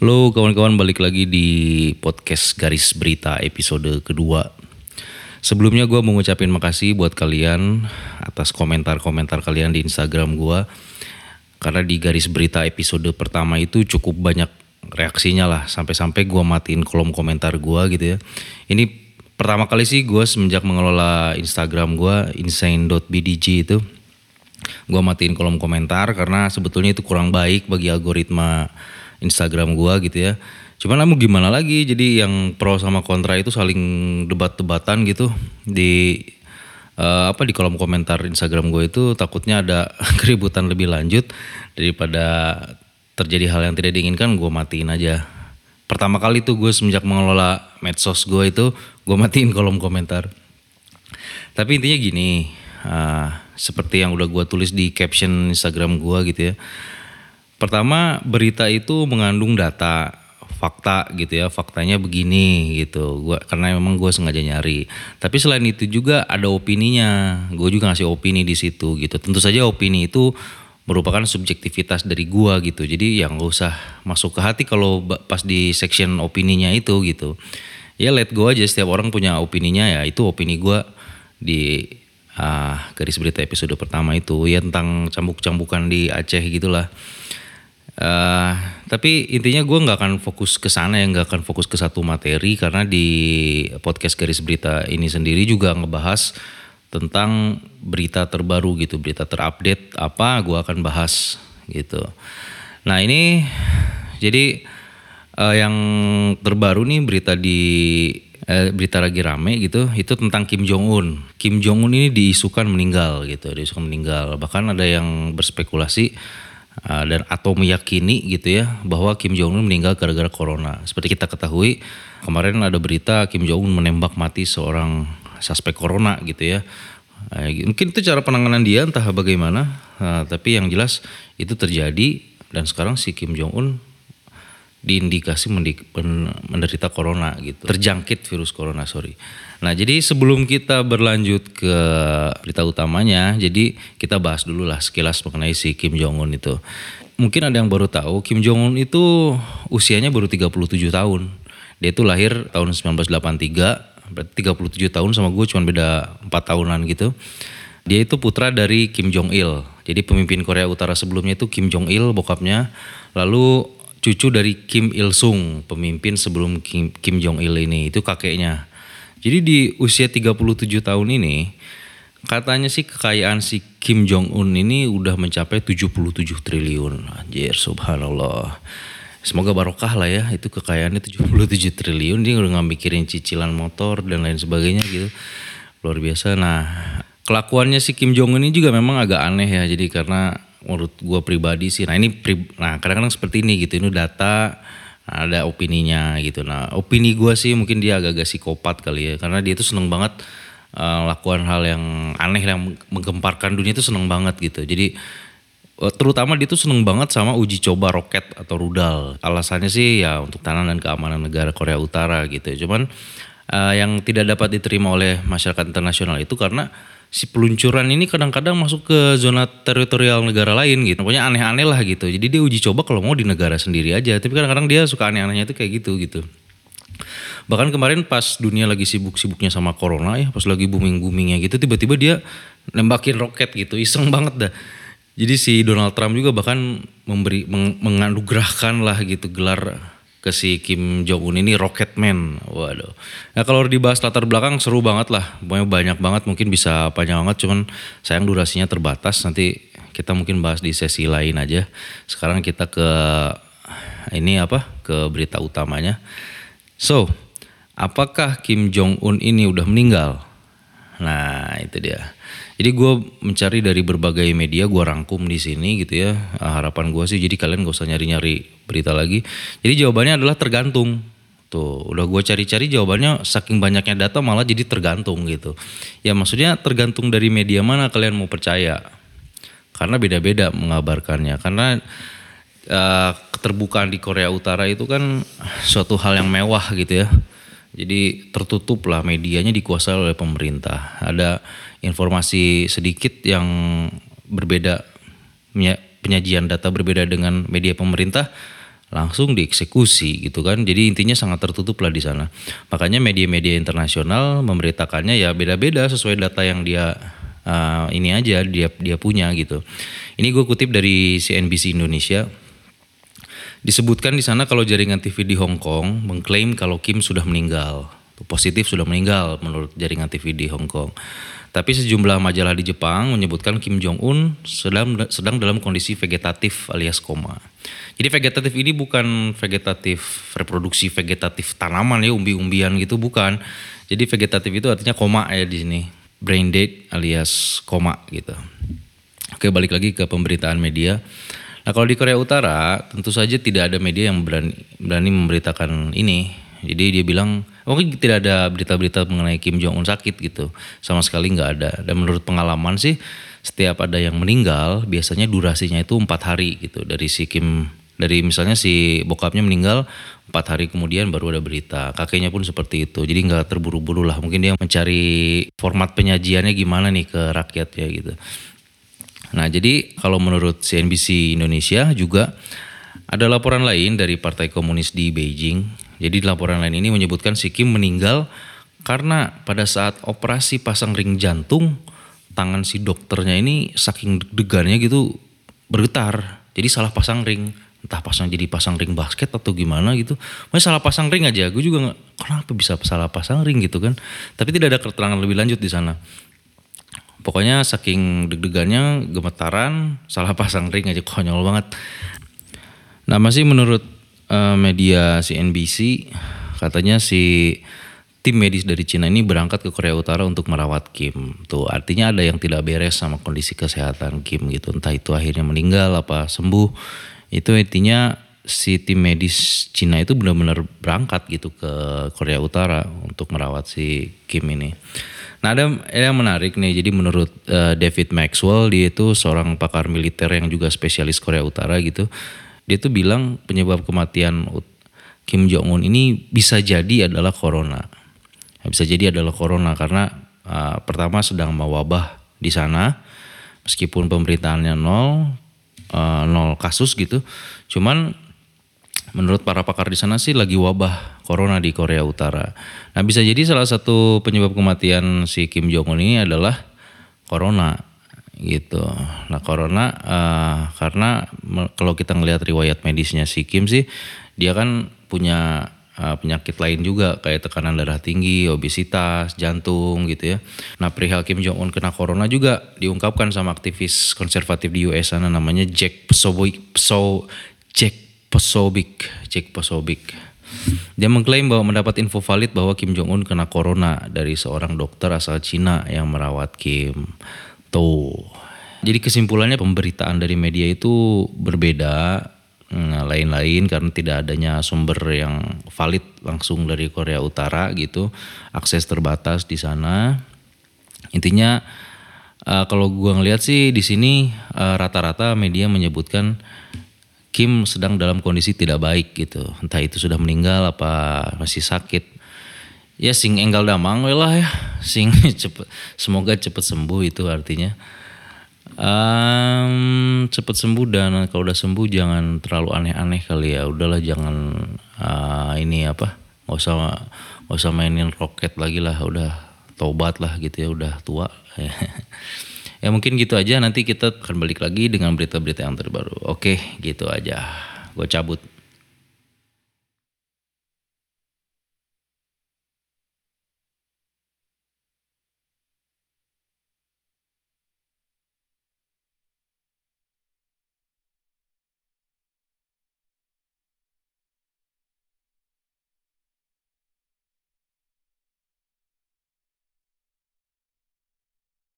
Halo kawan-kawan balik lagi di podcast Garis Berita episode kedua. Sebelumnya gue mau ngucapin makasih buat kalian atas komentar-komentar kalian di Instagram gue. Karena di Garis Berita episode pertama itu cukup banyak reaksinya lah. Sampai-sampai gue matiin kolom komentar gue gitu ya. Ini pertama kali sih gue semenjak mengelola Instagram gue insane.bdg itu gue matiin kolom komentar karena sebetulnya itu kurang baik bagi algoritma Instagram gua gitu ya. Cuman kamu gimana lagi? Jadi yang pro sama kontra itu saling debat-debatan gitu di uh, apa di kolom komentar Instagram gue itu takutnya ada keributan lebih lanjut daripada terjadi hal yang tidak diinginkan gue matiin aja. Pertama kali tuh gue semenjak mengelola medsos gue itu gue matiin kolom komentar. Tapi intinya gini, uh, seperti yang udah gue tulis di caption Instagram gue gitu ya Pertama berita itu mengandung data fakta gitu ya. Faktanya begini gitu. Gua karena memang gue sengaja nyari. Tapi selain itu juga ada opininya. Gue juga ngasih opini di situ gitu. Tentu saja opini itu merupakan subjektivitas dari gue gitu. Jadi yang gak usah masuk ke hati kalau pas di section opininya itu gitu. Ya let go aja. Setiap orang punya opininya ya. Itu opini gue di uh, garis berita episode pertama itu. Ya tentang cambuk-cambukan di Aceh gitulah Uh, tapi intinya gue nggak akan fokus ke sana ya nggak akan fokus ke satu materi karena di podcast garis berita ini sendiri juga ngebahas tentang berita terbaru gitu berita terupdate apa gue akan bahas gitu. Nah ini jadi uh, yang terbaru nih berita di uh, berita lagi rame gitu itu tentang Kim Jong Un Kim Jong Un ini diisukan meninggal gitu diisukan meninggal. Bahkan ada yang berspekulasi uh, dan atau meyakini gitu ya bahwa Kim Jong Un meninggal gara-gara corona. Seperti kita ketahui kemarin ada berita Kim Jong Un menembak mati seorang suspek corona gitu ya. Uh, mungkin itu cara penanganan dia entah bagaimana, uh, tapi yang jelas itu terjadi dan sekarang si Kim Jong Un diindikasi menderita corona gitu, terjangkit virus corona sorry. Nah jadi sebelum kita berlanjut ke berita utamanya, jadi kita bahas dulu lah sekilas mengenai si Kim Jong Un itu. Mungkin ada yang baru tahu, Kim Jong Un itu usianya baru 37 tahun. Dia itu lahir tahun 1983, berarti 37 tahun sama gue cuma beda 4 tahunan gitu. Dia itu putra dari Kim Jong Il. Jadi pemimpin Korea Utara sebelumnya itu Kim Jong Il bokapnya. Lalu cucu dari Kim Il Sung, pemimpin sebelum Kim, Kim Jong Il ini, itu kakeknya. Jadi di usia 37 tahun ini, katanya sih kekayaan si Kim Jong Un ini udah mencapai 77 triliun. Anjir, subhanallah. Semoga barokah lah ya, itu kekayaannya 77 triliun, dia udah nggak mikirin cicilan motor dan lain sebagainya gitu. Luar biasa. Nah, kelakuannya si Kim Jong Un ini juga memang agak aneh ya, jadi karena menurut gue pribadi sih. Nah ini pri, nah kadang-kadang seperti ini gitu. Ini data ada opininya gitu. Nah opini gue sih mungkin dia agak-agak psikopat kali ya. Karena dia tuh seneng banget uh, lakukan hal yang aneh yang menggemparkan dunia itu seneng banget gitu. Jadi uh, terutama dia tuh seneng banget sama uji coba roket atau rudal. Alasannya sih ya untuk tanah dan keamanan negara Korea Utara gitu. Cuman uh, yang tidak dapat diterima oleh masyarakat internasional itu karena si peluncuran ini kadang-kadang masuk ke zona teritorial negara lain gitu. Pokoknya aneh-aneh lah gitu. Jadi dia uji coba kalau mau di negara sendiri aja. Tapi kadang-kadang dia suka aneh-anehnya itu kayak gitu gitu. Bahkan kemarin pas dunia lagi sibuk-sibuknya sama corona ya, pas lagi booming-boomingnya gitu, tiba-tiba dia nembakin roket gitu, iseng banget dah. Jadi si Donald Trump juga bahkan memberi meng, menganugerahkan lah gitu gelar ke si Kim Jong Un ini Rocketman. Waduh. Nah kalau dibahas latar belakang seru banget lah. Pokoknya banyak banget mungkin bisa panjang banget cuman sayang durasinya terbatas. Nanti kita mungkin bahas di sesi lain aja. Sekarang kita ke ini apa? Ke berita utamanya. So, apakah Kim Jong Un ini udah meninggal? Nah, itu dia. Jadi gue mencari dari berbagai media, gue rangkum di sini gitu ya. Ah, harapan gue sih jadi kalian gak usah nyari-nyari berita lagi. Jadi jawabannya adalah tergantung. Tuh, udah gue cari-cari jawabannya saking banyaknya data malah jadi tergantung gitu. Ya maksudnya tergantung dari media mana kalian mau percaya. Karena beda-beda mengabarkannya. Karena uh, keterbukaan di Korea Utara itu kan suatu hal yang mewah gitu ya. Jadi tertutup lah medianya dikuasai oleh pemerintah. Ada informasi sedikit yang berbeda penyajian data berbeda dengan media pemerintah langsung dieksekusi gitu kan. Jadi intinya sangat tertutup lah di sana. Makanya media-media internasional memberitakannya ya beda-beda sesuai data yang dia uh, ini aja dia dia punya gitu. Ini gue kutip dari CNBC Indonesia. Disebutkan di sana kalau jaringan TV di Hong Kong mengklaim kalau Kim sudah meninggal. Positif sudah meninggal menurut jaringan TV di Hong Kong. Tapi sejumlah majalah di Jepang menyebutkan Kim Jong Un sedang sedang dalam kondisi vegetatif alias koma. Jadi vegetatif ini bukan vegetatif reproduksi vegetatif tanaman ya umbi-umbian gitu bukan. Jadi vegetatif itu artinya koma ya di sini brain dead alias koma gitu. Oke balik lagi ke pemberitaan media. Nah kalau di Korea Utara tentu saja tidak ada media yang berani, berani memberitakan ini. Jadi dia bilang mungkin tidak ada berita-berita mengenai Kim Jong Un sakit gitu. Sama sekali nggak ada. Dan menurut pengalaman sih setiap ada yang meninggal biasanya durasinya itu empat hari gitu dari si Kim dari misalnya si bokapnya meninggal empat hari kemudian baru ada berita kakeknya pun seperti itu jadi nggak terburu-buru lah mungkin dia mencari format penyajiannya gimana nih ke rakyatnya gitu nah jadi kalau menurut CNBC Indonesia juga ada laporan lain dari Partai Komunis di Beijing jadi laporan lain ini menyebutkan si Kim meninggal karena pada saat operasi pasang ring jantung tangan si dokternya ini saking deg-degannya gitu bergetar jadi salah pasang ring entah pasang jadi pasang ring basket atau gimana gitu. Masih salah pasang ring aja, gue juga nggak kenapa bisa salah pasang ring gitu kan. Tapi tidak ada keterangan lebih lanjut di sana. Pokoknya saking deg-degannya gemetaran, salah pasang ring aja konyol banget. Nah masih menurut uh, media CNBC katanya si tim medis dari Cina ini berangkat ke Korea Utara untuk merawat Kim. Tuh artinya ada yang tidak beres sama kondisi kesehatan Kim gitu. Entah itu akhirnya meninggal apa sembuh itu intinya si tim medis Cina itu benar-benar berangkat gitu ke Korea Utara untuk merawat si Kim ini. Nah ada yang menarik nih, jadi menurut uh, David Maxwell dia itu seorang pakar militer yang juga spesialis Korea Utara gitu. Dia tuh bilang penyebab kematian Kim Jong Un ini bisa jadi adalah corona. Bisa jadi adalah corona karena uh, pertama sedang mewabah di sana, meskipun pemberitaannya nol, uh, nol kasus gitu. Cuman menurut para pakar di sana sih lagi wabah corona di Korea Utara. Nah bisa jadi salah satu penyebab kematian si Kim Jong Un ini adalah corona gitu. Nah corona uh, karena kalau kita ngelihat riwayat medisnya si Kim sih dia kan punya uh, penyakit lain juga kayak tekanan darah tinggi, obesitas, jantung gitu ya. Nah perihal Kim Jong Un kena corona juga diungkapkan sama aktivis konservatif di US sana namanya Jack Posobiec, Pso, Jack Posobiec, Jack Posobiec. Dia mengklaim bahwa mendapat info valid bahwa Kim Jong Un kena corona dari seorang dokter asal Cina yang merawat Kim. Tuh. Jadi kesimpulannya pemberitaan dari media itu berbeda Nah, lain-lain karena tidak adanya sumber yang valid langsung dari Korea Utara gitu, akses terbatas di sana. Intinya uh, kalau gua ngelihat sih di sini uh, rata-rata media menyebutkan Kim sedang dalam kondisi tidak baik gitu, entah itu sudah meninggal apa masih sakit. Ya sing enggal damang lah ya, sing cepet semoga cepet sembuh itu artinya. Um, cepet sembuh dan kalau udah sembuh jangan terlalu aneh-aneh kali ya. Udahlah jangan uh, ini apa, nggak usah nggak usah mainin roket lagi lah. Udah tobat lah gitu ya, udah tua. ya mungkin gitu aja. Nanti kita akan balik lagi dengan berita-berita yang terbaru. Oke, gitu aja. Gue cabut.